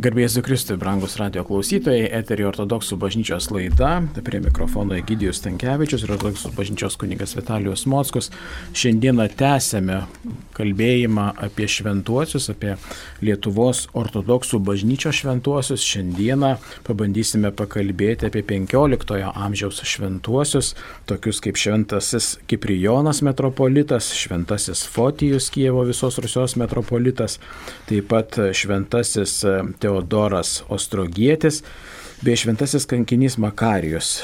Garbėsiu Kristui, brangus radio klausytojai, eterio ortodoksų bažnyčios laida, prie mikrofono Egidijus Tankievičius ir ortodoksų bažnyčios kunigas Vitalijus Mockus. Šiandieną tęsėme kalbėjimą apie šventuosius, apie Lietuvos ortodoksų bažnyčios šventuosius. Šiandieną pabandysime pakalbėti apie 15-ojo amžiaus šventuosius, tokius kaip šventasis Kiprijonas metropolitas, šventasis Fotijus Kievo visos Rusijos metropolitas, taip pat šventasis Teodosijus Teodoras Ostrogietis bei šventasis kankinys Makarijus.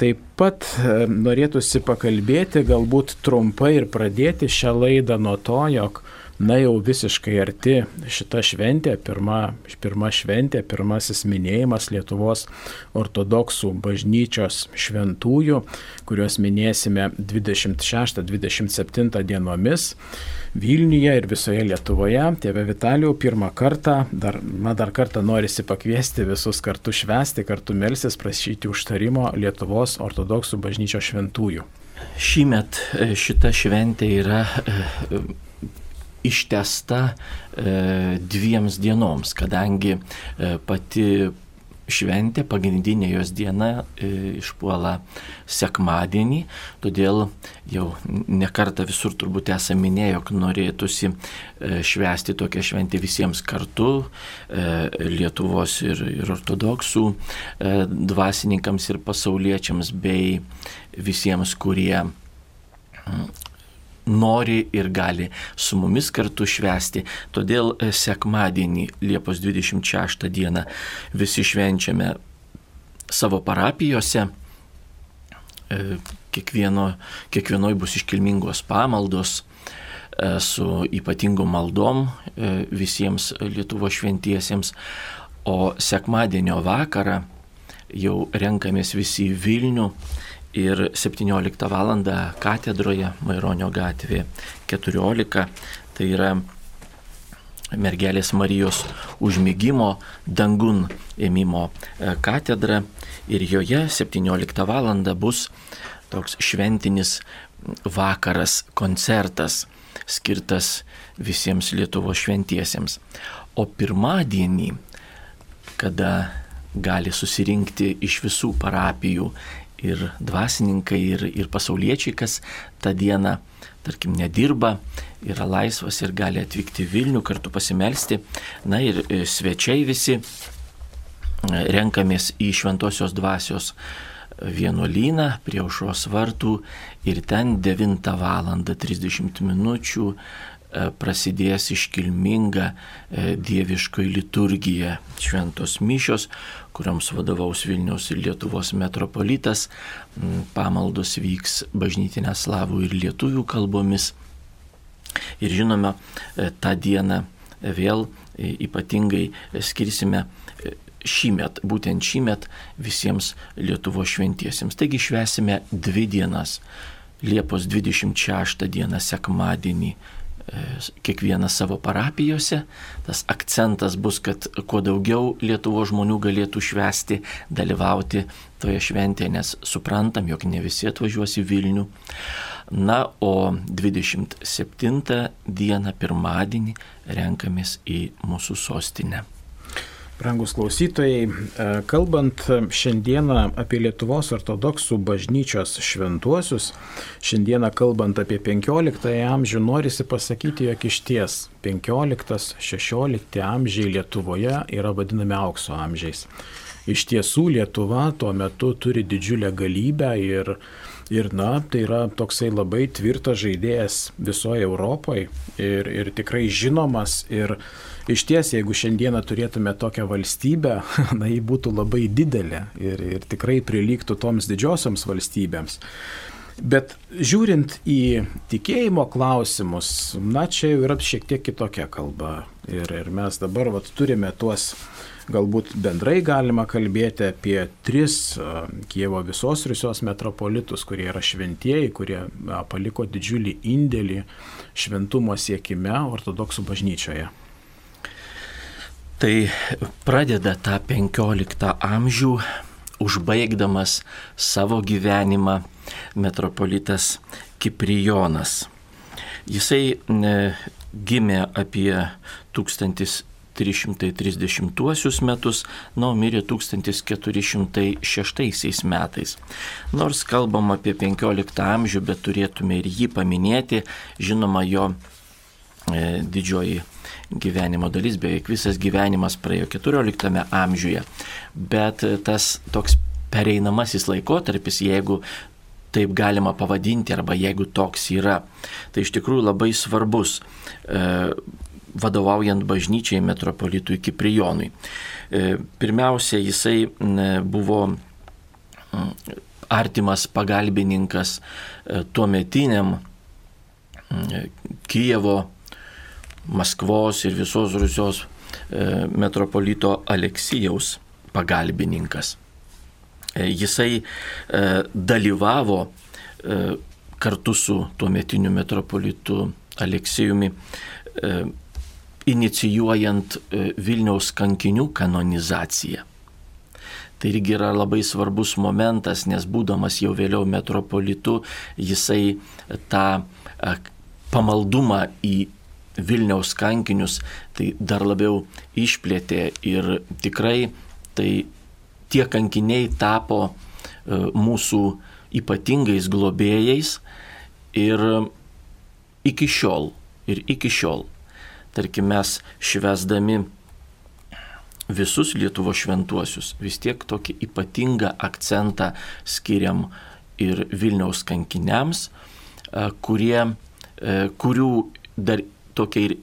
Taip pat norėtųsi pakalbėti galbūt trumpai ir pradėti šią laidą nuo to, jog na jau visiškai arti šita šventė, pirma, pirma šventė, pirmasis minėjimas Lietuvos ortodoksų bažnyčios šventųjų, kuriuos minėsime 26-27 dienomis. Vilniuje ir visoje Lietuvoje. Tėve Vitalijau, pirmą kartą, dar, man dar kartą norisi pakviesti visus kartu švesti, kartu melsis, prašyti užtarimo Lietuvos ortodoksų bažnyčios šventųjų. Šįmet e, šita šventė yra e, ištesta e, dviems dienoms, kadangi pati šventė, pagrindinė jos diena e, išpuola sekmadienį, todėl jau nekarta visur turbūt esame minėję, jog norėtųsi e, švęsti tokią šventę visiems kartu, e, Lietuvos ir, ir ortodoksų dvasininkams ir pasauliečiams bei visiems, kurie nori ir gali su mumis kartu švęsti. Todėl e, sekmadienį, Liepos 26 dieną, visi švenčiame savo parapijose. E, kiekvieno, kiekvienoj bus iškilmingos pamaldos e, su ypatingom maldom visiems Lietuvo šventiesiems. O sekmadienio vakarą jau renkamės visi į Vilnių ir 17 val. katedroje Maironio gatvė 14. Tai yra mergelės Marijos užmygimo dangun ėmimo e, katedra ir joje 17 val. bus toks šventinis vakaras, koncertas skirtas visiems Lietuvo šventiesiems. O pirmadienį, kada gali susirinkti iš visų parapijų ir dvasininkai, ir, ir pasauliečiai, kas tą dieną, tarkim, nedirba, yra laisvas ir gali atvykti Vilnių kartu pasimelsti. Na ir e, svečiai visi e, renkamės į Šventojios dvasios vienuolyną prie aušros vartų ir ten 9 val. 30 minučių E, prasidės iškilminga e, dieviškoji liturgija, šventos mišios, kuriams vadovaus Vilniaus ir Lietuvos metropolitas, pamaldos vyks bažnytinė slavų ir lietuvių kalbomis. Ir žinoma, e, tą dieną vėl ypatingai skirsime šįmet, būtent šįmet visiems Lietuvo šventiesiems. Taigi švesime dvi dienas. Liepos 26 dieną sekmadienį kiekvienas savo parapijose. Tas akcentas bus, kad kuo daugiau Lietuvo žmonių galėtų švesti, dalyvauti toje šventėje, nes suprantam, jog ne visi atvažiuos į Vilnių. Na, o 27 dieną, pirmadienį, renkamės į mūsų sostinę. Brangus klausytojai, e, kalbant šiandieną apie Lietuvos ortodoksų bažnyčios šventuosius, šiandieną kalbant apie 15 amžių, norisi pasakyti, jog iš ties 15-16 amžiai Lietuvoje yra vadinami aukso amžiais. Iš tiesų Lietuva tuo metu turi didžiulę galybę ir Ir na, tai yra toksai labai tvirtas žaidėjas visoje Europoje ir, ir tikrai žinomas ir iš ties, jeigu šiandieną turėtume tokią valstybę, na, ji būtų labai didelė ir, ir tikrai prilygtų toms didžiosioms valstybėms. Bet žiūrint į tikėjimo klausimus, na, čia jau yra šiek tiek kitokia kalba. Ir, ir mes dabar vat, turime tuos galbūt bendrai galima kalbėti apie tris Kievo visos Rusijos metropolitus, kurie yra šventieji, kurie paliko didžiulį indėlį šventumo siekime ortodoksų bažnyčioje. Tai pradeda tą 15 amžių, užbaigdamas savo gyvenimą metropolitas Kiprijonas. Jisai gimė apie 1000 1330 metus, na, mirė 1406 metais. Nors kalbam apie 15 amžių, bet turėtume ir jį paminėti, žinoma, jo e, didžioji gyvenimo dalis, beveik visas gyvenimas praėjo 14 amžiuje, bet tas toks pereinamasis laikotarpis, jeigu taip galima pavadinti, arba jeigu toks yra, tai iš tikrųjų labai svarbus e, vadovaujant bažnyčiai metropolitui Kiprijonui. E, pirmiausia, jisai buvo artimas pagalbininkas e, tuo metiniam Kijevo, Maskvos ir visos Rusijos e, metropolito Aleksijaus pagalbininkas. Jisai dalyvavo kartu su tuometiniu metropolitu Aleksijumi inicijuojant e, Vilniaus kankinių kanonizaciją. Tai irgi yra labai svarbus momentas, nes būdamas jau vėliau metropolitu, jisai tą e, pamaldumą į Vilniaus kankinius tai dar labiau išplėtė ir tikrai tai tie kankiniai tapo e, mūsų ypatingais globėjais ir iki šiol, ir iki šiol. Tarkim mes švesdami visus Lietuvo šventuosius, vis tiek tokį ypatingą akcentą skiriam ir Vilniaus kankiniams, kurie, kurių dar tokia ir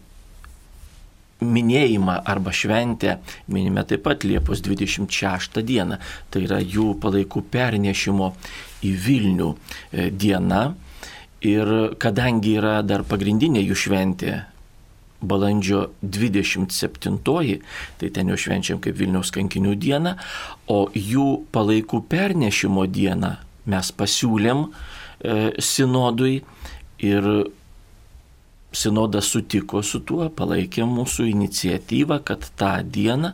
minėjimą arba šventę minime taip pat Liepos 26 dieną. Tai yra jų palaikų pernešimo į Vilnių e, diena. Ir kadangi yra dar pagrindinė jų šventė balandžio 27, tai ten jau švenčiam kaip Vilniaus kankinių dieną, o jų palaikų pernešimo dieną mes pasiūlėm e, sinodui ir sinodas sutiko su tuo, palaikė mūsų iniciatyvą, kad tą dieną,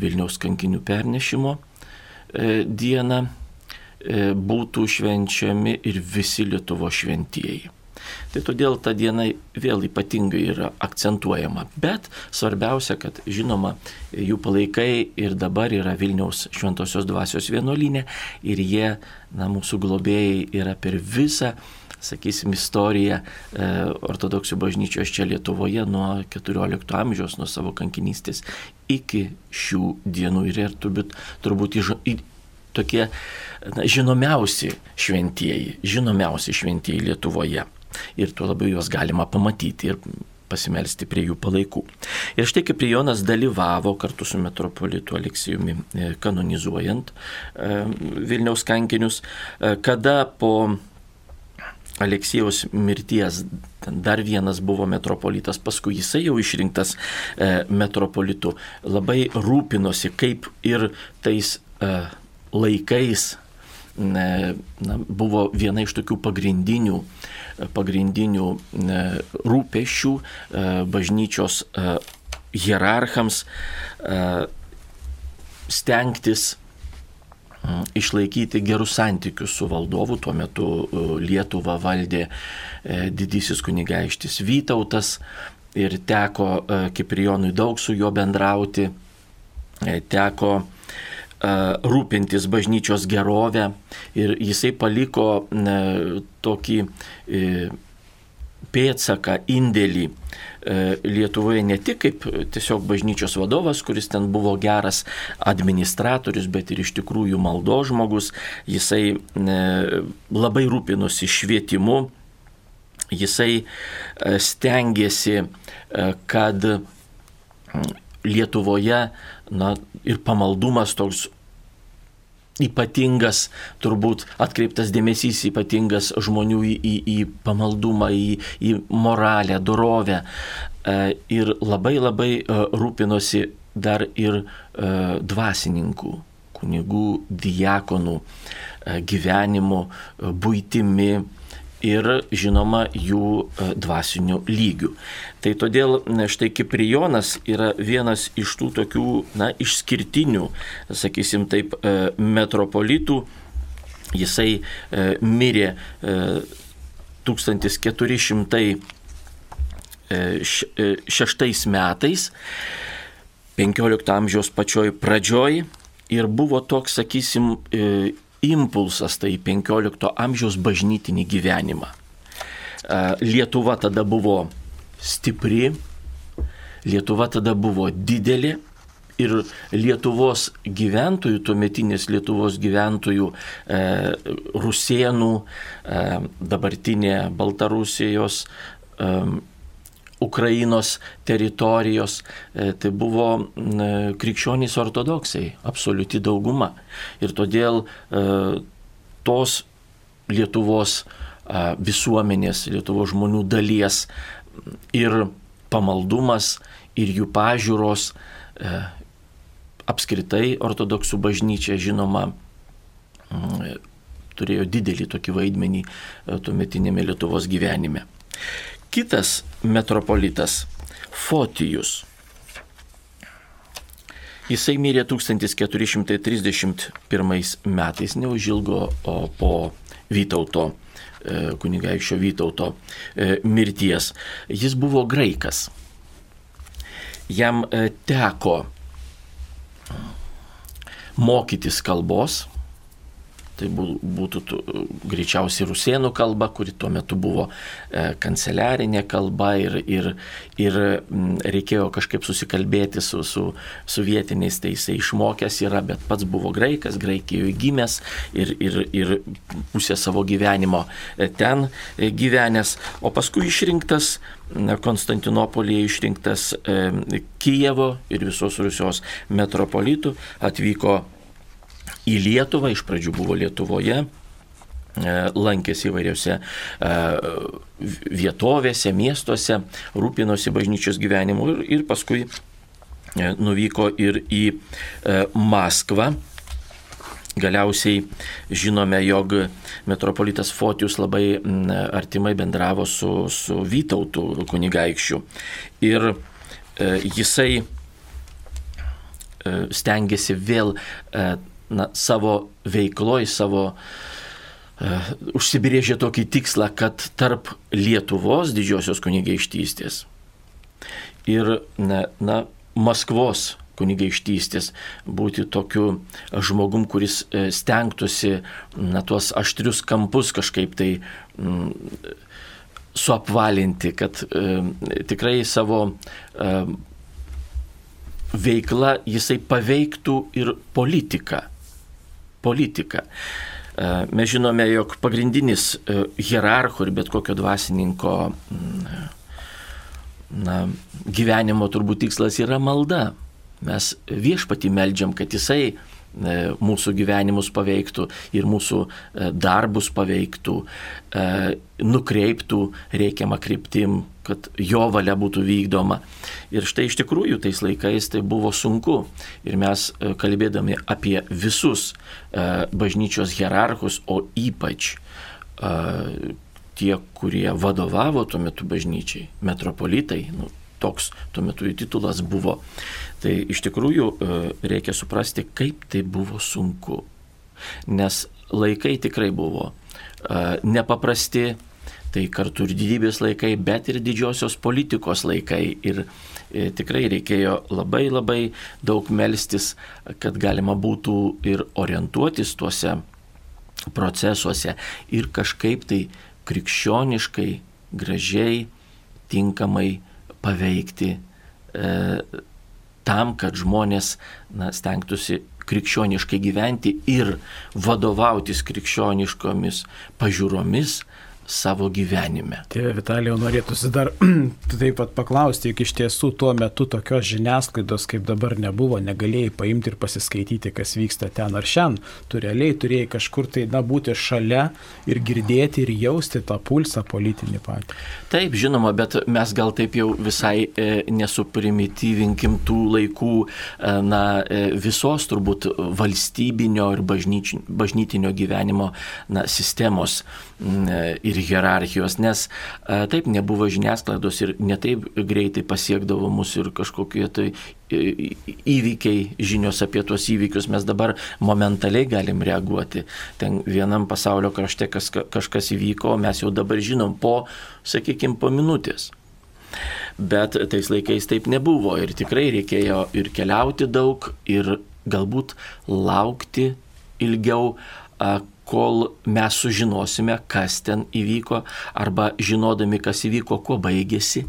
Vilniaus kankinių pernešimo e, dieną, e, būtų švenčiami ir visi Lietuvo šventieji. Tai todėl ta diena vėl ypatingai yra akcentuojama. Bet svarbiausia, kad žinoma, jų palaikai ir dabar yra Vilniaus šventosios dvasios vienuolinė ir jie, na, mūsų globėjai yra per visą sakysim, istoriją e, ortodoksų bažnyčios čia Lietuvoje nuo 14 amžiaus, nuo savo kankinystės iki šių dienų ir, ir turbūt, turbūt tokie na, žinomiausi šventieji, žinomiausi šventieji Lietuvoje ir tuo labiau juos galima pamatyti ir pasimelsti prie jų palaikų. Ir štai kaip Jonas dalyvavo kartu su metropolitu Aleksijumi e, kanonizuojant e, Vilniaus kankinius, kada po Aleksijaus mirties. Dar vienas buvo metropolitas, paskui jisai jau išrinktas metropolitu, labai rūpinosi, kaip ir tais laikais na, buvo viena iš tokių pagrindinių pagrindinių e, rūpešių e, bažnyčios e, hierarchams stengtis išlaikyti gerus santykius su valdovu. Tuo metu Lietuvą valdė didysis kunigaištis Vytautas ir teko Kiprijonui daug su juo bendrauti. Teko rūpintis bažnyčios gerovę ir jisai paliko tokį e, pėtsaką, indėlį e, Lietuvoje ne tik kaip tiesiog bažnyčios vadovas, kuris ten buvo geras administratorius, bet ir iš tikrųjų maldo žmogus. Jisai labai rūpinosi švietimu, jisai e, stengiasi, kad Lietuvoje na, ir pamaldumas toks ypatingas, turbūt atkreiptas dėmesys ypatingas žmonių į, į, į pamaldumą, į, į moralę, dorovę. E, ir labai labai e, rūpinosi dar ir e, dvasininkų, kunigų, diakonų gyvenimu, būtimi ir žinoma jų e, dvasinių lygių. Tai todėl štai Kiprijonas yra vienas iš tų tokių, na, išskirtinių, sakysim taip, e, metropolitų. Jisai e, mirė 1406 metais 15 amžiaus pačioj pradžioj ir buvo toks, sakysim, e, impulsas tai 15 amžiaus bažnytinį gyvenimą. E, Lietuva tada buvo stipri, Lietuva tada buvo didelė ir Lietuvos gyventojų, tuometinės Lietuvos gyventojų, e, Rusienų, e, dabartinė Baltarusijos, e, Ukrainos teritorijos, e, tai buvo e, krikščionys ortodoksai, absoliuti dauguma. Ir todėl e, tos Lietuvos visuomenės, Lietuvos žmonių dalies ir pamaldumas, ir jų pažiūros, apskritai ortodoksų bažnyčia, žinoma, turėjo didelį tokį vaidmenį tuometinėme Lietuvos gyvenime. Kitas metropolitas Fotijus. Jisai mirė 1431 metais, neužilgo po Vytauto, e, kunigaikščio Vytauto e, mirties. Jis buvo graikas. Jam e, teko mokytis kalbos, Tai būtų greičiausiai rusėnų kalba, kuri tuo metu buvo e, kanceliarinė kalba ir, ir, ir reikėjo kažkaip susikalbėti su, su, su vietiniais, tai jisai išmokęs yra, bet pats buvo graikas, Graikijoje gimęs ir, ir, ir pusę savo gyvenimo e, ten e, gyvenęs, o paskui išrinktas Konstantinopolėje išrinktas Kijevo ir visos Rusijos metropolitų, atvyko į Lietuvą, iš pradžių buvo Lietuvoje, e, lankėsi įvairiose e, vietovėse, miestuose, rūpinosi bažnyčios gyvenimu ir, ir paskui e, nuvyko ir į Maskvą. Galiausiai žinome, jog metropolitas Fotijus labai artimai bendravo su, su Vytautu kunigaikščiu. Ir jisai stengiasi vėl na, savo veikloj, savo uh, užsibrėžė tokį tikslą, kad tarp Lietuvos didžiosios kunigaištystės ir na, na, Maskvos kunigaištystės būti tokiu žmogum, kuris e, stengtųsi na, tuos aštrius kampus kažkaip tai mm, suapvalinti, kad e, tikrai savo e, veikla jisai paveiktų ir politiką politiką. E, mes žinome, jog pagrindinis e, hierarcho ir bet kokio dvasininko mm, na, gyvenimo turbūt tikslas yra malda. Mes viešpati meldžiam, kad jisai E, mūsų gyvenimus paveiktų ir mūsų e, darbus paveiktų, e, nukreiptų reikiamą kryptim, kad jo valia būtų vykdoma. Ir štai iš tikrųjų tais laikais tai buvo sunku. Ir mes kalbėdami apie visus bažnyčios hierarchus, o ypač tie, kurie vadovavo tuo metu bažnyčiai, metropolitai, nu, toks tuo metu jų titulas buvo. Tai iš tikrųjų e, reikia suprasti, kaip tai buvo sunku. Nes laikai tikrai buvo e, nepaprasti, tai kartu ir didybės laikai, bet ir didžiosios politikos laikai. Ir e, tikrai reikėjo labai labai daug melstis, kad galima būtų ir orientuotis tuose procesuose ir kažkaip tai krikščioniškai, gražiai, tinkamai paveikti e, tam, kad žmonės na, stengtųsi krikščioniškai gyventi ir vadovautis krikščioniškomis pažiūromis, savo gyvenime. Tėve Vitalijau, norėtųsi dar taip pat paklausti, juk iš tiesų tuo metu tokios žiniasklaidos kaip dabar nebuvo, negalėjai paimti ir pasiskaityti, kas vyksta ten ar šiandien. Tu realiai turėjai kažkur tai, na, būti šalia ir girdėti ir jausti tą pulsą politinį patį. Taip, žinoma, bet mes gal taip jau visai e, nesuprimityvinkim tų laikų, e, na, e, visos turbūt valstybinio ir bažnytinio gyvenimo na, sistemos ir ir hierarchijos, nes a, taip nebuvo žiniasklaidos ir netaip greitai pasiekdavo mus ir kažkokie tai įvykiai, žinios apie tuos įvykius mes dabar momentaliai galim reaguoti. Ten vienam pasaulio krašte kas, kažkas įvyko, mes jau dabar žinom po, sakykime, po minutės. Bet tais laikais taip nebuvo ir tikrai reikėjo ir keliauti daug, ir galbūt laukti ilgiau, kol mes sužinosime, kas ten įvyko, arba žinodami, kas įvyko, kuo baigėsi,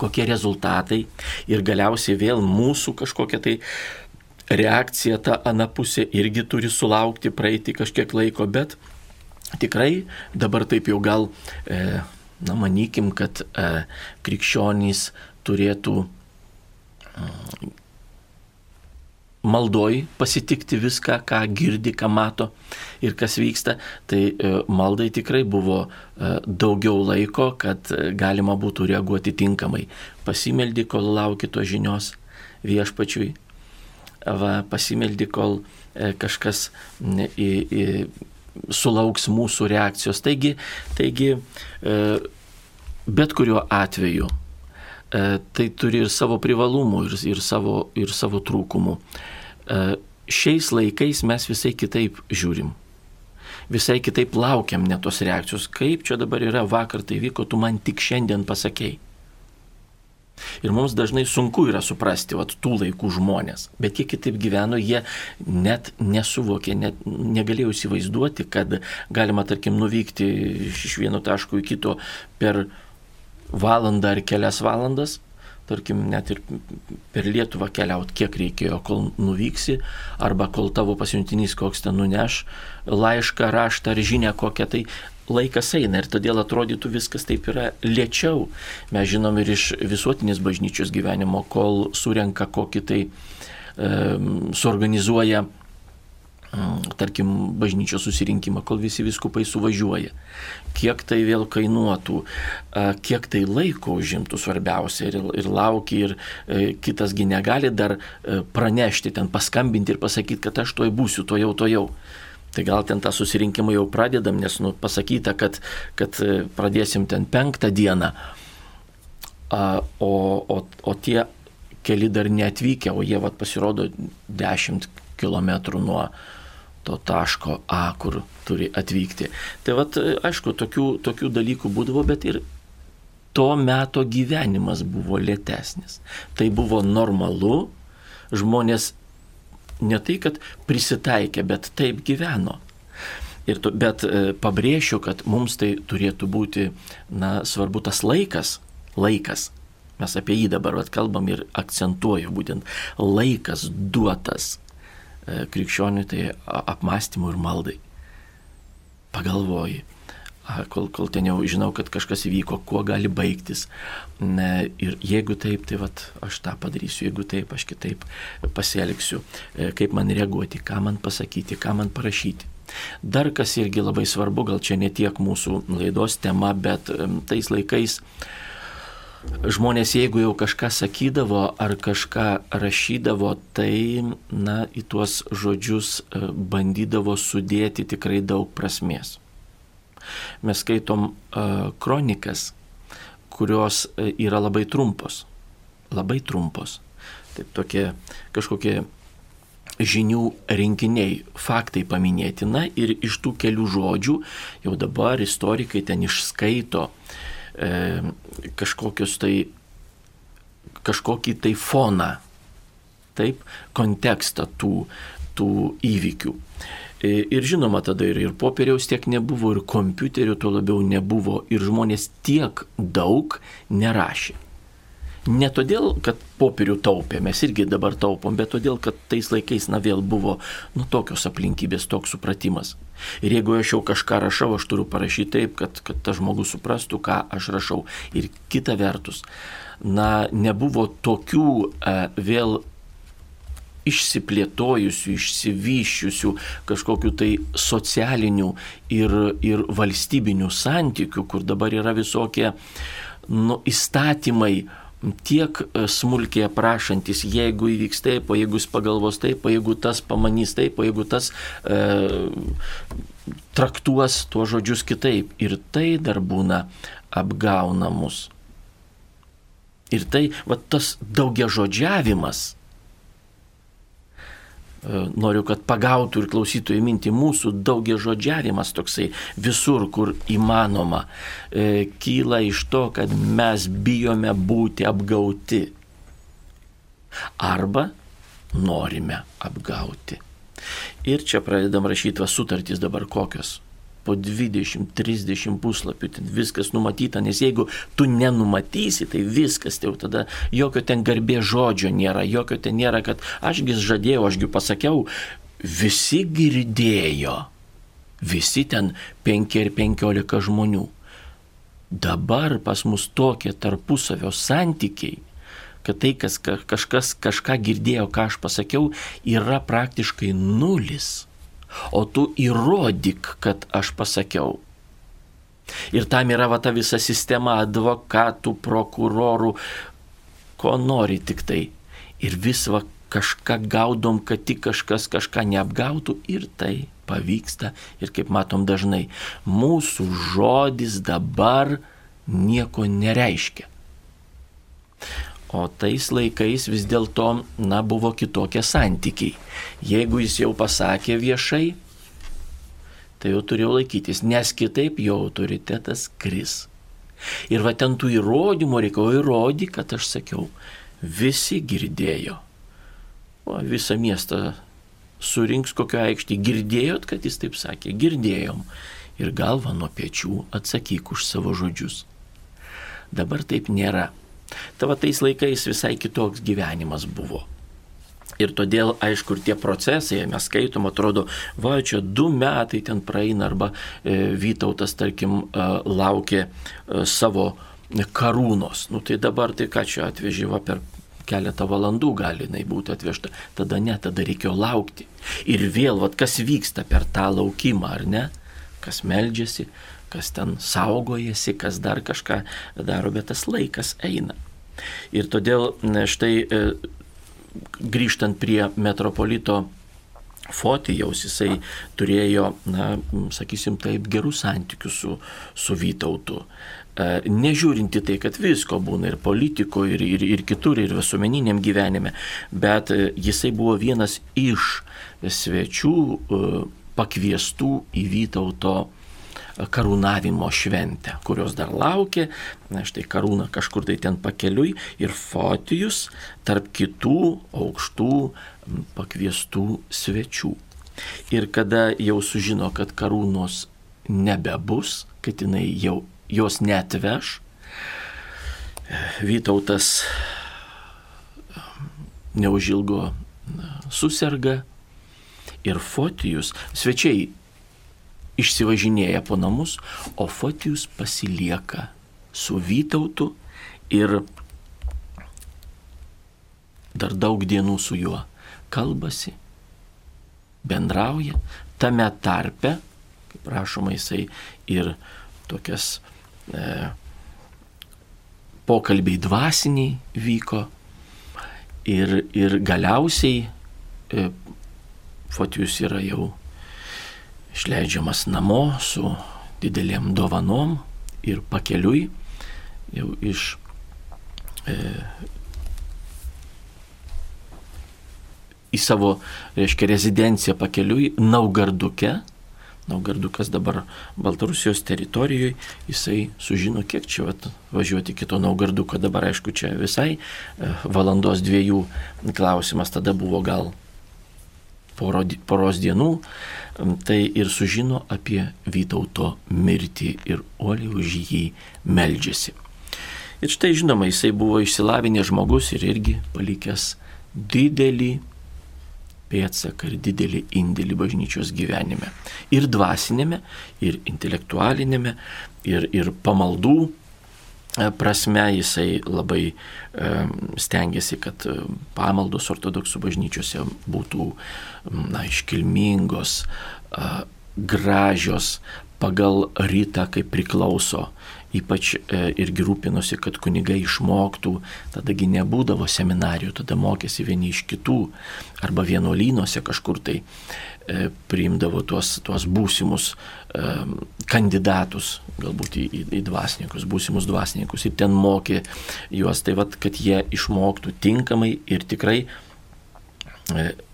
kokie rezultatai. Ir galiausiai vėl mūsų kažkokia tai reakcija ta anapusė irgi turi sulaukti, praeiti kažkiek laiko, bet tikrai dabar taip jau gal, e, na manykim, kad e, krikščionys turėtų maldoj pasitikti viską, ką girdi, ką mato ir kas vyksta, tai e, maldai tikrai buvo e, daugiau laiko, kad e, galima būtų reaguoti tinkamai. Pasimeldi, kol lauki to žinios viešpačiui, va, pasimeldi, kol kažkas į, į, sulauks mūsų reakcijos. Taigi, taigi bet kuriuo atveju tai turi ir savo privalumų, ir, ir, savo, ir savo trūkumų. E, šiais laikais mes visai kitaip žiūrim. Visai kitaip laukiam net tos reakcijos. Kaip čia dabar yra, vakar tai vyko, tu man tik šiandien pasakėjai. Ir mums dažnai sunku yra suprasti vat, tų laikų žmonės, bet jie kitaip gyveno, jie net nesuvokė, net negalėjo įsivaizduoti, kad galima, tarkim, nuvykti iš vieno taško į kito per valandą ar kelias valandas, tarkim, net ir per Lietuvą keliauti, kiek reikėjo, kol nuvyksi, arba kol tavo pasiuntinys koks ten nuneš laišką, raštą ar žinę kokią, tai laikas eina ir todėl atrodytų viskas taip yra lėčiau. Mes žinom ir iš visuotinės bažnyčios gyvenimo, kol surenka kokį tai e, suorganizuoja tarkim, bažnyčios susirinkimą, kol visi viskupai suvažiuoja. Kiek tai vėl kainuotų, kiek tai laiko užimtų svarbiausia ir, ir laukia ir e, kitasgi negali dar e, pranešti, ten paskambinti ir pasakyti, kad aš toj būsiu, to jau, to jau. Tai gal ten tą susirinkimą jau pradedam, nes nu, pasakyta, kad, kad e, pradėsim ten penktą dieną, o, o, o tie keli dar neatvykę, o jie vat, pasirodo 10 km nuo, to taško A, kur turi atvykti. Tai vad, aišku, tokių, tokių dalykų būdavo, bet ir to meto gyvenimas buvo lėtesnis. Tai buvo normalu, žmonės ne tai, kad prisitaikė, bet taip gyveno. Ir to, bet e, pabrėšiu, kad mums tai turėtų būti, na, svarbu tas laikas, laikas. Mes apie jį dabar vat, kalbam ir akcentuoju būtent laikas duotas krikščioniui tai apmąstymui ir maldai. Pagalvoji, kol, kol ten jau žinau, kad kažkas įvyko, kuo gali baigtis. Ne, ir jeigu taip, tai vat, aš tą padarysiu, jeigu taip, aš kitaip pasielgsiu, e, kaip man reaguoti, ką man pasakyti, ką man parašyti. Dar kas irgi labai svarbu, gal čia ne tiek mūsų laidos tema, bet tais laikais uh, žmonės, jeigu jau kažką sakydavo ar kažką rašydavo, tai, na, į tuos žodžius e, bandydavo sudėti tikrai daug prasmės. Mes skaitom uh, kronikas, kurios e, yra labai trumpos. Labai trumpos. Taip tokie kažkokie žinių rinkiniai, faktai paminėti. Na ir iš tų kelių žodžių jau dabar istorikai ten išskaito e, kažkokius tai, kažkokį tai foną, taip, kontekstą tų, tų įvykių. E, ir žinoma, tada ir, ir popieriaus tiek nebuvo, ir kompiuterių tuo labiau nebuvo, ir žmonės tiek daug nerašė. Ne todėl, kad popierių taupė, mes irgi dabar taupom, bet todėl, kad tais laikais, na vėl buvo, nu, tokios aplinkybės, toks supratimas. Ir jeigu aš jau kažką rašau, aš turiu parašyti taip, kad, kad tas žmogus suprastų, ką aš rašau. Ir kita vertus, na, nebuvo tokių e, vėl išsiplėtojusių, išsivyščiusių kažkokių tai socialinių ir, ir valstybinių santykių, kur dabar yra visokie nu, įstatymai, tiek e, smulkiai aprašantis, jeigu įvyks taip, o jeigu jis pagalvos taip, o jeigu tas pamanys taip, o jeigu tas e, traktuos tuos žodžius kitaip. Ir tai dar būna apgauna mus. Ir tai, va tas daugia žodžiavimas, noriu, kad pagautų ir klausytojų mintį mūsų daugia žodžiavimas toksai visur, kur įmanoma, e, kyla iš to, kad mes bijome būti apgauti. Arba norime apgauti. Ir čia pradedam rašyti va sutartys dabar kokios po 20-30 puslapių, ten viskas numatyta, nes jeigu tu nenumatysi, tai viskas, tai jau tada jokio ten garbė žodžio nėra, jokio ten nėra, kad ašgi žadėjau, ašgi pasakiau, visi girdėjo, visi ten 5 ir 15 žmonių. Dabar pas mus tokie tarpusavio santykiai, kad tai, kas kažkas kažką girdėjo, ką aš pasakiau, yra praktiškai nulis o tu įrodyk, kad aš pasakiau. Ir tam yra va ta visa sistema advokatų, prokurorų, ko nori tik tai. Ir vis va kažką gaudom, kad tik kažkas kažką neapgautų ir tai pavyksta. Ir kaip matom dažnai, mūsų žodis dabar nieko nereiškia. O tais laikais vis dėlto, na, buvo kitokie santykiai. Jeigu jis jau pasakė viešai, tai jau turėjau laikytis, nes kitaip jo autoritetas kris. Ir va ten tų įrodymų reikėjo įrodyti, kad aš sakiau, visi girdėjo. O visą miestą surinks kokio aikštį. Girdėjot, kad jis taip sakė? Girdėjom. Ir galva nuo pečių atsakyk už savo žodžius. Dabar taip nėra. Tava tais laikais visai kitoks gyvenimas buvo. Ir todėl, aišku, ir tie procesai, mes skaitom, atrodo, va, čia du metai ten praeina, arba e, Vytautas, tarkim, e, laukia e, savo karūnos. Nu tai dabar tai ką čia atvežė, va, per keletą valandų gali jinai būti atvežta. Tada ne, tada reikėjo laukti. Ir vėl, va, kas vyksta per tą laukimą, ar ne? Kas meldžiasi, kas ten saugojasi, kas dar kažką daro, bet tas laikas eina. Ir todėl štai e, grįžtant prie metropolito Fotijaus, jisai turėjo, na, sakysim taip, gerus santykius su, su Vytautu. E, nežiūrinti tai, kad visko būna ir politikoje, ir, ir, ir kitur, ir visuomeniniam gyvenime, bet e, jisai buvo vienas iš svečių pakviestų į Vytauto karūnavimo šventę, kurios dar laukia, na štai karūna kažkur tai ten pakeliui ir Fotijus tarp kitų aukštų pakviestų svečių. Ir kada jau sužino, kad karūnos nebebus, kad jinai jau jos netveš, Vytautas neužilgo susirga ir Fotijus, svečiai išsivažinėja po namus, o Fotijus pasilieka su Vytautu ir dar daug dienų su juo kalbasi, bendrauja, tame tarpe, kaip rašoma, jisai ir tokias e, pokalbiai dvasiniai vyko. Ir, ir galiausiai e, Fotijus yra jau išleidžiamas namo su didelėm dovanom ir pakeliui jau iš e, į savo, reiškia, rezidenciją pakeliui Naugarduke. Naugardukas dabar Baltarusijos teritorijoje, jisai sužino, kiek čia vat, važiuoti kito Naugarduko. Dabar, aišku, čia visai e, valandos dviejų klausimas, tada buvo gal poro, poros dienų, tai ir sužino apie Vytauto mirtį ir uoliai už jį meldžiasi. Ir štai žinoma, jisai buvo išsilavinęs žmogus ir irgi palikęs didelį pėdsaką ir didelį indėlį bažnyčios gyvenime. Ir dvasinėme, ir intelektualinėme, ir, ir pamaldų prasme jisai labai e, stengiasi, kad e, pamaldos ortodoksų bažnyčiose būtų na, iškilmingos, gražios, pagal rytą, kaip priklauso. Ypač irgi rūpinosi, kad kunigai išmoktų, tadagi nebūdavo seminarijų, tada mokėsi vieni iš kitų, arba vienuolynuose kažkur tai E, priimdavo tuos, tuos būsimus e, kandidatus, galbūt į, į, į dvasininkus, būsimus dvasininkus ir ten mokė juos, tai vad, kad jie išmoktų tinkamai ir tikrai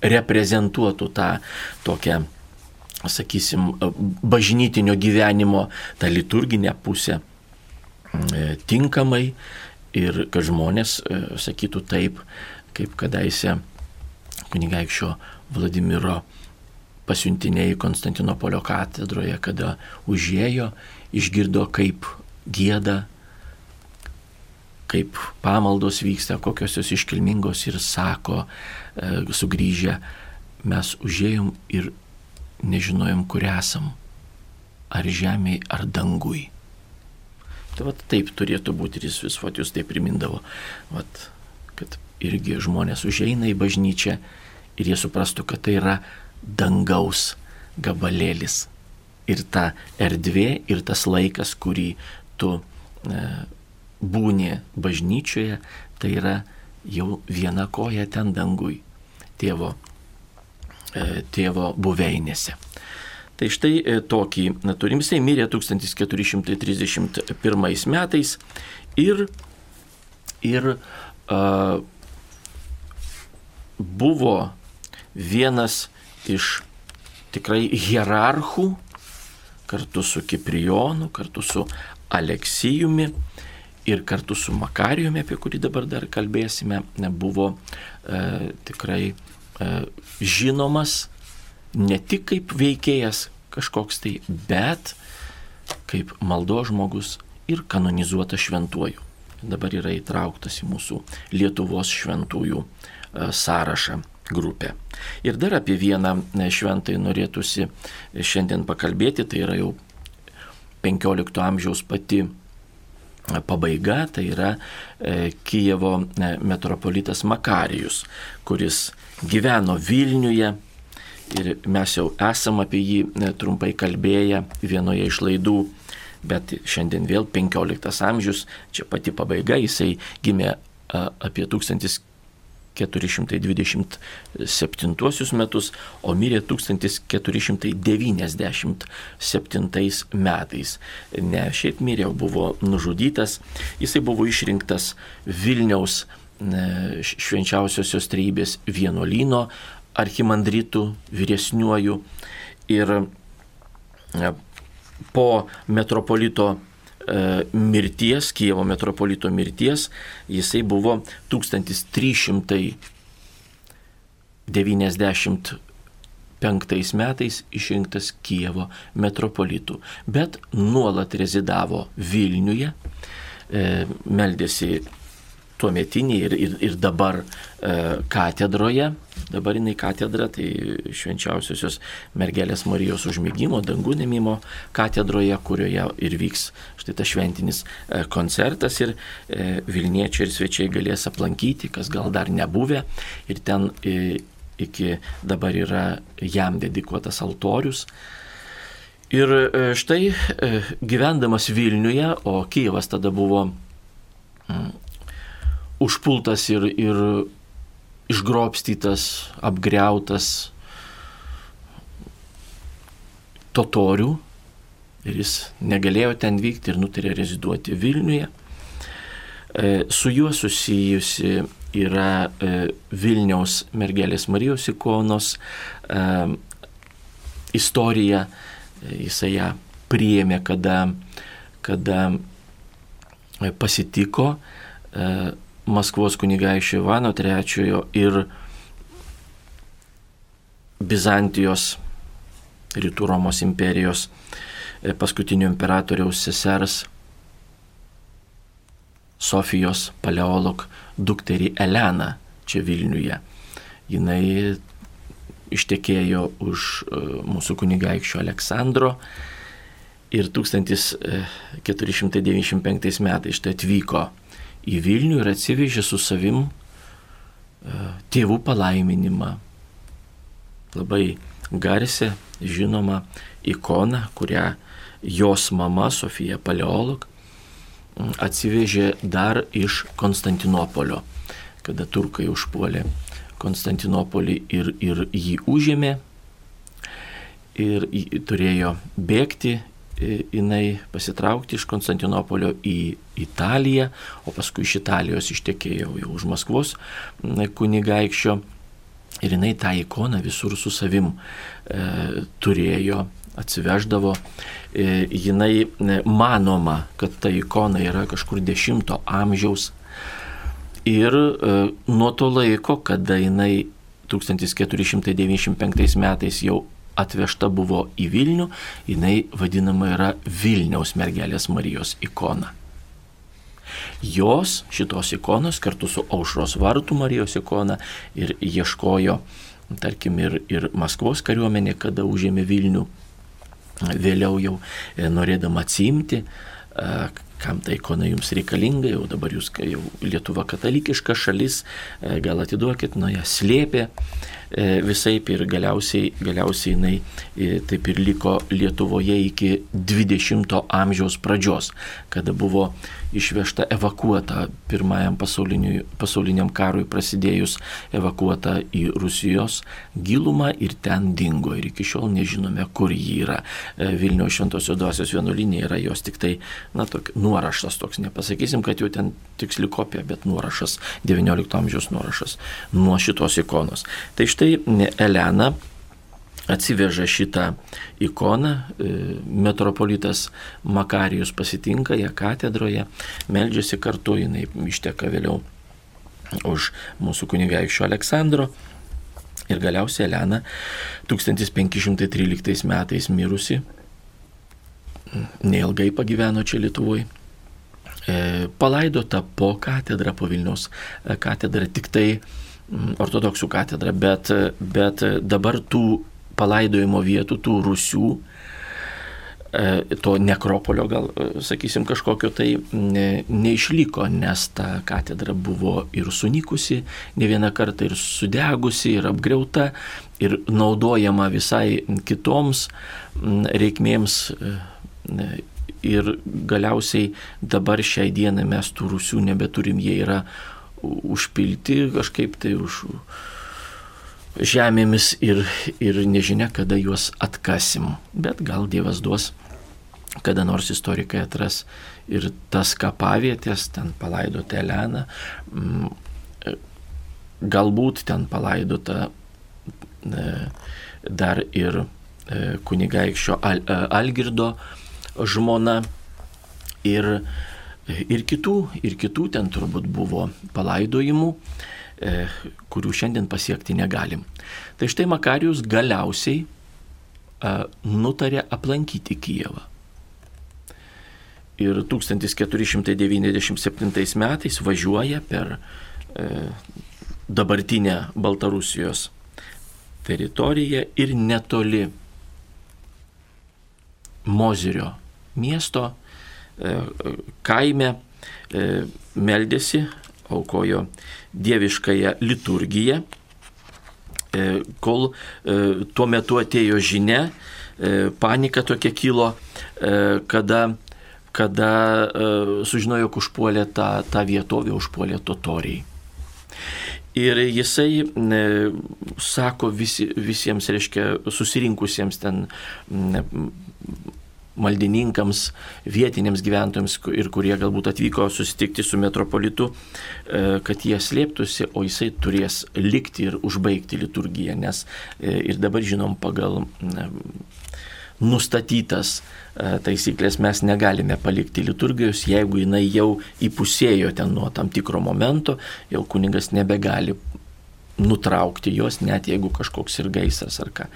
reprezentuotų tą tokią, sakysim, bažnytinio gyvenimo, tą liturginę pusę tinkamai ir kad žmonės sakytų taip, kaip kadaise kunigaikščio Vladimiro pasiuntiniai Konstantinopolio katedroje, kada užėjo, išgirdo, kaip gėda, kaip pamaldos vyksta, kokios jos iškilmingos ir sako, e, sugrįžę, mes užėjom ir nežinojom, kur esam. Ar žemėje, ar dangui. Tai vat, taip turėtų būti ir jis vis Fotijus tai primindavo, vat, kad irgi žmonės užeina į bažnyčią ir jie suprastų, kad tai yra dangaus gabalėlis. Ir ta erdvė, ir tas laikas, kurį tu e, būni bažnyčioje, tai yra jau viena koja ten dangui, tėvo, e, tėvo buveinėse. Tai štai e, tokį na, turim, jisai mirė 1431 metais ir, ir a, buvo vienas iš tikrai hierarchų, kartu su Kiprijonu, kartu su Aleksijumi ir kartu su Makarijumi, apie kurį dabar dar kalbėsime, buvo e, tikrai e, žinomas ne tik kaip veikėjas kažkoks tai, bet kaip maldo žmogus ir kanonizuotas šventuoju. Dabar yra įtrauktas į mūsų Lietuvos šventųjų e, sąrašą grupę. Ir dar apie vieną šventai norėtųsi šiandien pakalbėti, tai yra jau 15 amžiaus pati pabaiga, tai yra e, Kijevo e, metropolitas Makarijus, kuris gyveno Vilniuje ir mes jau esam apie jį e, trumpai kalbėję vienoje iš laidų, bet šiandien vėl 15 amžius, čia pati pabaiga, jisai gimė apie 1400 427 metus, o mirė 1497 metais. Ne šiaip mirė, buvo nužudytas. Jisai buvo išrinktas Vilniaus švenčiausiosios trybės vienuolyno archimandritų vyresniuoju ir po metropolito E, mirties, Kievo metropolito mirties, jisai buvo 1395 metais išrinktas Kievo metropolitų, bet nuolat rezidavo Vilniuje, e, meldėsi tuo metinį ir, ir, ir dabar e, katedroje, dabar jinai katedra, tai švenčiausiosios mergelės Marijos užmygimo, dangų nemimo katedroje, kurioje ir vyks štai tas šventinis e, koncertas ir e, Vilniečiai ir svečiai galės aplankyti, kas gal dar nebuvę ir ten e, iki dabar yra jam dedikuotas altorius. Ir štai gyvendamas Vilniuje, o Kyivas tada buvo užpultas ir, ir išgrobstytas, apgriautas totorių ir jis negalėjo ten vykti ir nutarė reziduoti Vilniuje. E, su juo susijusi yra e, Vilniaus mergelės Marijos ikonos e, istorija. Jisai ją priėmė, kada, kada pasitiko Maskvos kunigaikščio Ivano III ir Bizantijos rytų Romos imperijos e, paskutinio imperatoriaus sesers Sofijos paleolog dukterį Eleną čia Vilniuje. Jinai ištekėjo už e, mūsų kunigaikščio Aleksandro ir 1495 e, metais štai atvyko į Vilnių ir atsivežė su savim e, tėvų palaiminimą. Labai garsę, žinomą ikoną, kurią jos mama Sofija Paleolog atsivežė dar iš Konstantinopolio, kada turkai užpuolė Konstantinopolį ir, ir jį užėmė ir turėjo bėgti jinai pasitraukti iš Konstantinopolio į Italiją, o paskui iš Italijos ištekėjo jau už Maskvos kunigaikščio Ir jinai tą ikoną visur su savim e, turėjo, atsiveždavo. E, jinai e, manoma, kad ta ikona yra kažkur 10 amžiaus. Ir e, nuo to laiko, kada jinai 1495 metais jau atvežta buvo į Vilnių, jinai vadinama yra Vilniaus mergelės Marijos ikona. Jos šitos ikonos kartu su Aušros vartų Marijos ikona ir ieškojo, tarkim, ir, ir Maskvos kariuomenė, kada užėmė Vilnių, vėliau jau e, norėdama atsimti, kam ta ikona jums reikalinga, jau dabar jūs, jau Lietuva katalikiška šalis, e, gal atiduokit, nuo ją slėpė e, visai ir galiausiai, galiausiai jinai e, taip ir liko Lietuvoje iki 20-ojo amžiaus pradžios, kada buvo išvežta evakuota pirmajam pasauliniam karui prasidėjus evakuota į Rusijos gilumą ir ten dingo ir iki šiol nežinome, kur ji yra. Vilniaus šventosios dvasios vienuolinė yra jos tik tai, na, tokia nuorašas toks, nepasakysim, kad jau ten tiksli kopija, bet nuorašas, XIX amžiaus nuorašas nuo šitos ikonos. Tai štai Elena atsiveža šitą ikoną, e, metropolitas Makarijus pasitinka ją katedroje, meldžiasi kartu, jinai išteka vėliau už mūsų kunigaikščio Aleksandro. Ir galiausiai Elena 1513 metais mirusi, neilgai pagyveno čia Lietuvoje, palaidota po katedrą, po Vilniaus e, katedrą, tik tai mm, ortodoksų katedrą, bet, bet dabar tų palaidojimo vietų, tų rusių, e, to nekropolio gal, sakysim, kažkokio tai ne, neišliko, nes ta katedra buvo ir sunikusi, ne vieną kartą ir sudegusi, ir apgriauta, ir naudojama visai kitoms reikmėms ir galiausiai dabar šiai dienai mes tų rusių nebeturim, jie yra užpilti kažkaip tai už žemėmis ir, ir nežinia, kada juos atkasim. Bet gal Dievas duos, kada nors istorikai atras ir tas kapavietės, ten palaidota Elena, mm, galbūt ten palaidota e, dar ir e, kunigaikščio e, Algirdo žmona ir, ir, kitų, ir kitų ten turbūt buvo palaidojimų, kurių šiandien pasiekti negalim. Tai štai Makarijus galiausiai e, nutarė aplankyti Kijevą. Ir 1497 metais važiuoja per e, dabartinę Baltarusijos teritoriją ir netoli Mozerio miesto e, kaime e, meldėsi, aukojo dieviškąją liturgiją, e, kol tuo metu atėjo žinia, panika tokia kilo, kada, kada sužinojo, jog užpuolė tą, tą vietovę, užpuolė totoriai. Ir jisai e, sako visi, visiems, reiškia, susirinkusiems ten maldininkams, vietiniams gyventojams ir kurie galbūt atvyko susitikti su metropolitu, e, kad jie slėptųsi, o jisai turės likti ir užbaigti liturgiją, nes e, ir dabar žinom pagal nustatytas e, taisyklės mes negalime palikti liturgijos, jeigu jinai jau įpusėjo ten nuo tam tikro momento, jau kuningas nebegali nutraukti jos, net jeigu kažkoks ir gaisras ar ką.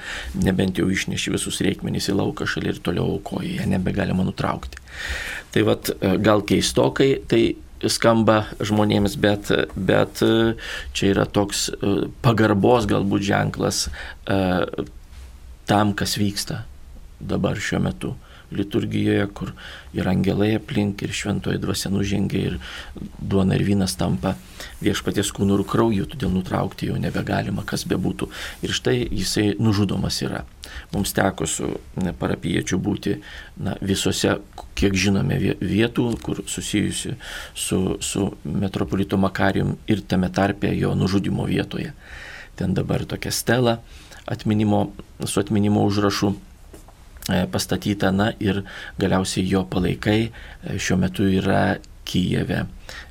Nebent jau išneši visus reikmenys į lauką šalia ir toliau aukoja, ją nebegalima nutraukti. Tai vad, e, gal keistokai, tai skamba žmonėms, bet, bet e, čia yra toks e, pagarbos galbūt ženklas tam, kas vyksta dabar šiuo metu liturgijoje, kur ir angelai aplink, ir šventoji dvasia nužengia, ir duona ir vynas tampa viešpaties kūnų ir krauju, todėl nutraukti jau nebegalima, kas bebūtų. Ir štai jisai nužudomas yra. Mums teko su parapiečiu būti na, visose, kiek žinome, vietų, kur susijusi su, su metropolito Makarijum ir tame tarpe jo nužudimo vietoje. Ten dabar tokia stela atminimo, su atminimo užrašu pastatyta, na ir galiausiai jo palaikai e, šiuo metu yra Kijeve,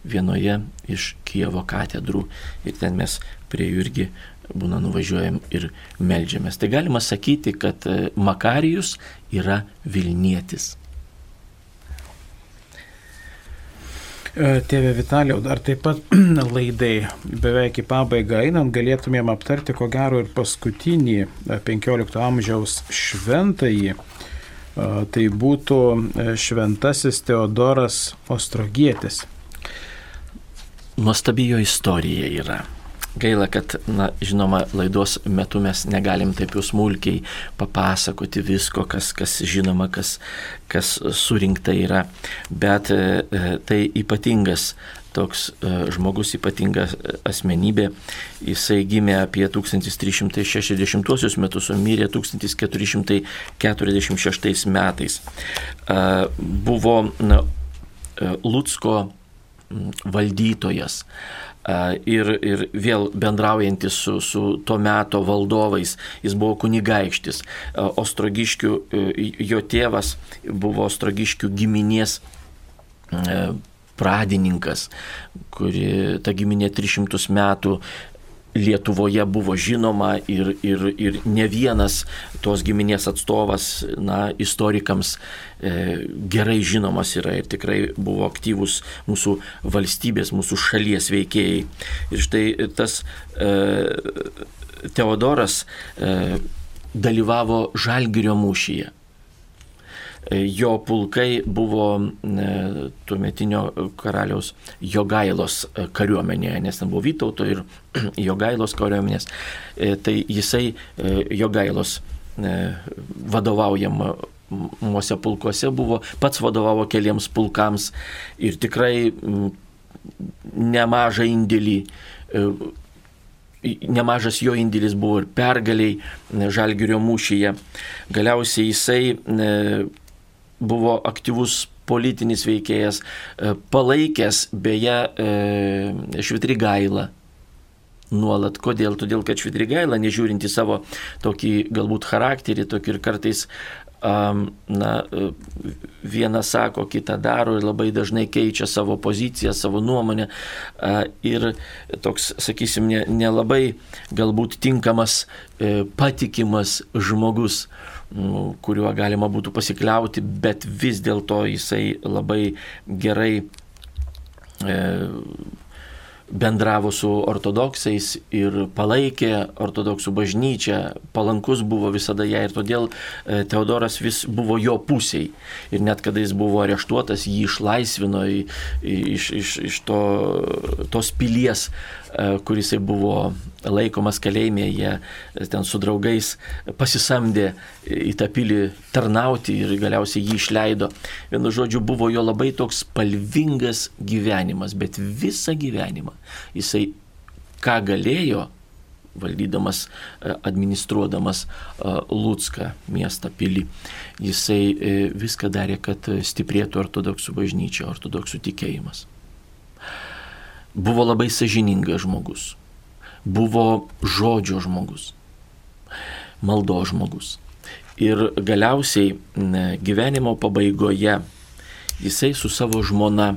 vienoje iš Kijevo katedrų. Ir ten mes prie jų irgi būna nuvažiuojam ir melžiamės. Tai galima sakyti, kad Makarijus yra Vilnietis. Tėve Vitaliau, dar taip pat laidai beveik į pabaigą einant galėtumėm aptarti ko gero ir paskutinį 15 e, amžiaus šventąjį. E, tai būtų šventasis Teodoras Ostrogietis. Nuostabi jo istorija yra. Gaila, kad, na, žinoma, laidos metu mes negalim taip jau smulkiai papasakoti visko, kas, kas žinoma, kas, kas surinkta yra, bet e, e tai ypatingas toks e, žmogus, ypatinga asmenybė. Jisai gimė apie 1360 metus, o mirė 1446 metais. Buvo na, Lutsko valdytojas ir, ir vėl bendraujantis su, su to meto valdovais, jis buvo kunigaikštis. Ostrogiškių, e, jo tėvas buvo Ostrogiškių giminės e, pradininkas, kuri ta giminė 300 metų Lietuvoje buvo žinoma ir, ir, ir ne vienas tos giminės atstovas, na, istorikams e, gerai žinomas yra ir tikrai buvo aktyvus mūsų valstybės, mūsų šalies veikėjai. Ir štai tas e, Teodoras e, dalyvavo Žalgirio mūšyje. Jo pulkai buvo e, tuometinio karaliaus Jogailos e, kariuomenėje, nes ten buvo Vytauto ir Jogailos kariuomenės. E, tai jisai Jogailos vadovaujamuose pulkuose buvo, pats vadovavo keliems pulkams ir tikrai nemažą indėlį nemažas jo indėlis buvo ir pergaliai Žalgirio mūšyje. Galiausiai jisai buvo aktyvus politinis veikėjas, e, palaikęs beje e, Švitrigailą. Nuolat. Kodėl? Todėl, kad Švitrigaila, nežiūrinti savo tokį galbūt charakterį, tokį ir kartais na, e, vieną sako, kitą daro ir labai dažnai keičia savo poziciją, savo nuomonę. Ir toks, sakysim, nelabai galbūt tinkamas, patikimas žmogus kuriuo galima būtų pasikliauti, bet vis dėlto jisai labai gerai e, bendravo su ortodoksais ir palaikė ortodoksų bažnyčią, palankus buvo visada ją ir todėl e, Teodoras vis buvo jo pusiai. Ir net kada jis buvo areštuotas, jį išlaisvino iš, iš, iš to, tos pilies, kuris buvo laikomas kalėjime, jie ten su draugais pasisamdė į tą pilį tarnauti ir galiausiai jį išleido. Vienu žodžiu, buvo jo labai toks spalvingas gyvenimas, bet visą gyvenimą jisai ką galėjo, valdydamas, administruodamas Lutską miestą pilį, jisai e, viską darė, kad stiprėtų ortodoksų bažnyčia, ortodoksų tikėjimas. Buvo labai sažiningas žmogus buvo žodžio žmogus, maldo žmogus. Ir galiausiai gyvenimo pabaigoje jisai su savo žmona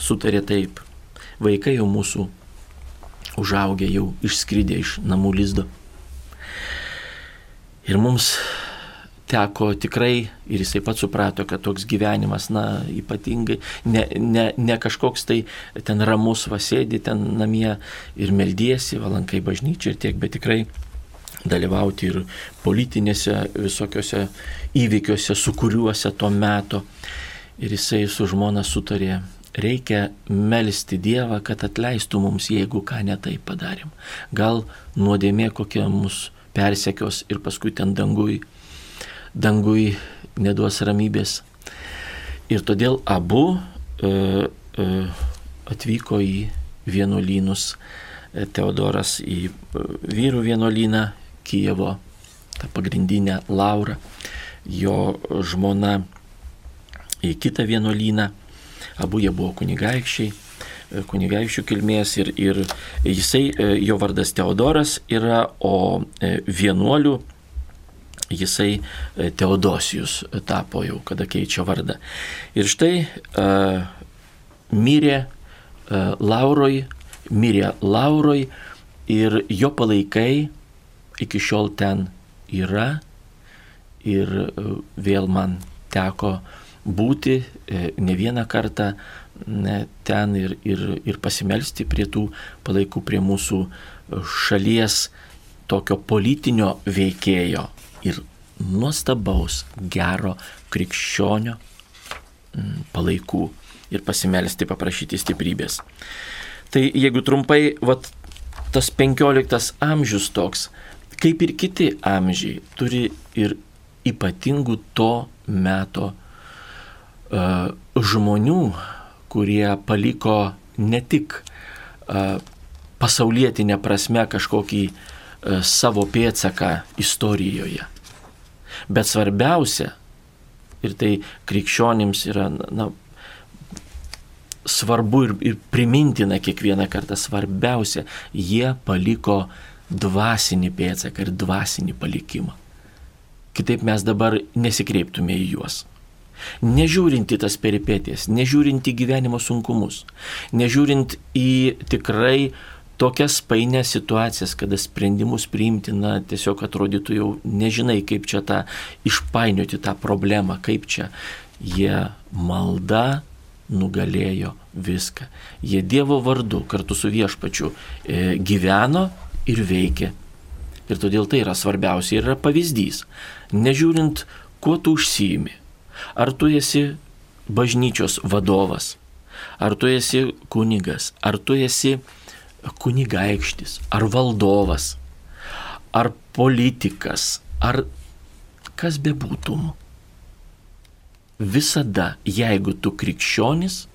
sutarė taip. Vaikai jau mūsų užaugę, jau išskridė iš namų lizdo. Ir mums teko tikrai, ir jisai pats suprato, kad toks gyvenimas, na, ypatingai, ne, ne, ne kažkoks tai ten ramus vasėdi ten namie ir meldiesi, valankai bažnyčia ir tiek, bet tikrai dalyvauti ir politinėse visokiose įvykiuose, su kuriuose tuo metu. Ir jisai su žmona sutarė, reikia melstį Dievą, kad atleistų mums, jeigu ką netai padarėm. Gal nuodėmė kokia mus persekios ir paskui ten dangui dangui neduos ramybės. Ir todėl abu e, e, atvyko į vienuolynus. E, Teodoras į e, vyrų vienuolyną Kijevo, tą pagrindinę Laurą, jo žmona į kitą vienuolyną. Abu jie buvo kunigaikščiai, e, kunigaikščių kilmės ir, ir jisai, jo vardas Teodoras yra, o vienuolių jisai e, Teodosijus tapo jau, kada keičia vardą. Ir štai uh, mirė uh, Lauroj, mirė Lauroj ir jo palaikai iki šiol ten yra ir e, vėl man teko būti e, ne vieną kartą ten ir, ir, ir pasimelsti prie tų palaikų, prie mūsų šalies tokio politinio veikėjo ir nuostabaus, gero krikščionio palaikų ir pasimelsti, paprašyti stiprybės. Tai jeigu trumpai, vat, tas 15 amžius toks, kaip ir kiti amžiai, turi ir ypatingų to meto uh, žmonių, kurie paliko ne tik uh, pasaulietinę prasme kažkokį uh, savo pėtsaką istorijoje, bet svarbiausia, ir tai krikščionims yra na, svarbu ir, ir primintina kiekvieną kartą, svarbiausia, jie paliko dvasinį pėdsaką ir dvasinį palikimą. Kitaip mes dabar nesikreiptume į juos. Nežiūrint į tas peripetijas, nežiūrint į gyvenimo sunkumus, nežiūrint į tikrai tokias painės situacijas, kada sprendimus priimti, na, tiesiog atrodytų jau nežinai, kaip čia tą išpainioti tą problemą, kaip čia jie malda nugalėjo viską. Jie Dievo vardu kartu su viešpačiu e, gyveno ir veikė. Ir todėl tai yra svarbiausia ir yra pavyzdys. Nežiūrint, kuo tu užsijimi. Ar tu esi bažnyčios vadovas, ar tu esi kunigas, ar tu esi kunigaikštis, ar valdovas, ar politikas, ar kas bebūtum. Visada, jeigu tu krikščionis,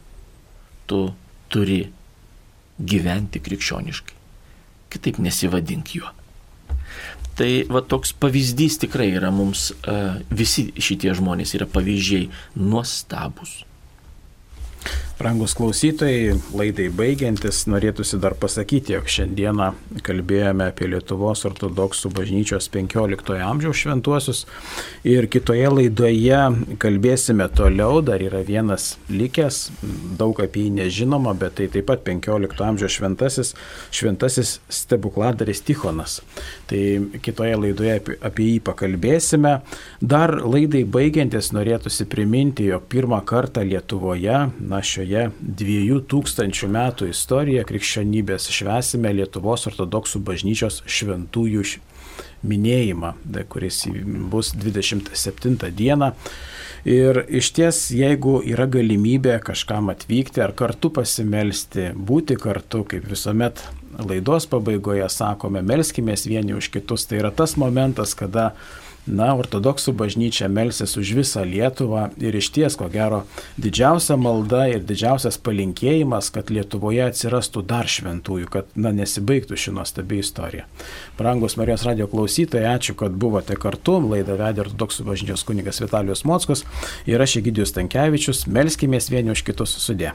tu turi gyventi krikščioniškai kitaip nesivadink juo. Tai va toks pavyzdys tikrai yra mums, visi šitie žmonės yra pavyzdžiai nuostabus. Rangus klausytojai, laidai baigiantis, norėtųsi dar pasakyti, jog šiandieną kalbėjome apie Lietuvos ortodoksų bažnyčios 15 amžiaus šventuosius ir kitoje laidoje kalbėsime toliau, dar yra vienas likęs, daug apie jį nežinoma, bet tai taip pat 15 amžiaus šventasis, šventasis stebukladaris Tichonas. Tai kitoje laidoje apie, apie jį pakalbėsime. Dar laidai baigiantis norėtųsi priminti, jog pirmą kartą Lietuvoje, na šioje šioje dviejų tūkstančių metų istoriją krikščionybės švesime Lietuvos ortodoksų bažnyčios šventųjų minėjimą, kuris bus 27 dieną. Ir iš ties, jeigu yra galimybė kažkam atvykti ar kartu pasimelsti, būti kartu, kaip visuomet laidos pabaigoje sakome, melskimės vieni už kitus, tai yra tas momentas, kada Na, ortodoksų bažnyčia melsis už visą Lietuvą ir iš ties, ko gero, didžiausia malda ir didžiausias palinkėjimas, kad Lietuvoje atsirastų dar šventųjų, kad, na, nesibaigtų ši nuostabi istorija. Brangus Marijos radio klausytojai, ačiū, kad buvote kartu. Laidą vedė ortodoksų bažnyčios kunigas Vitalijus Mockus ir aš Egidijus Tankievičius. Melskimės vieni už kitus sudė.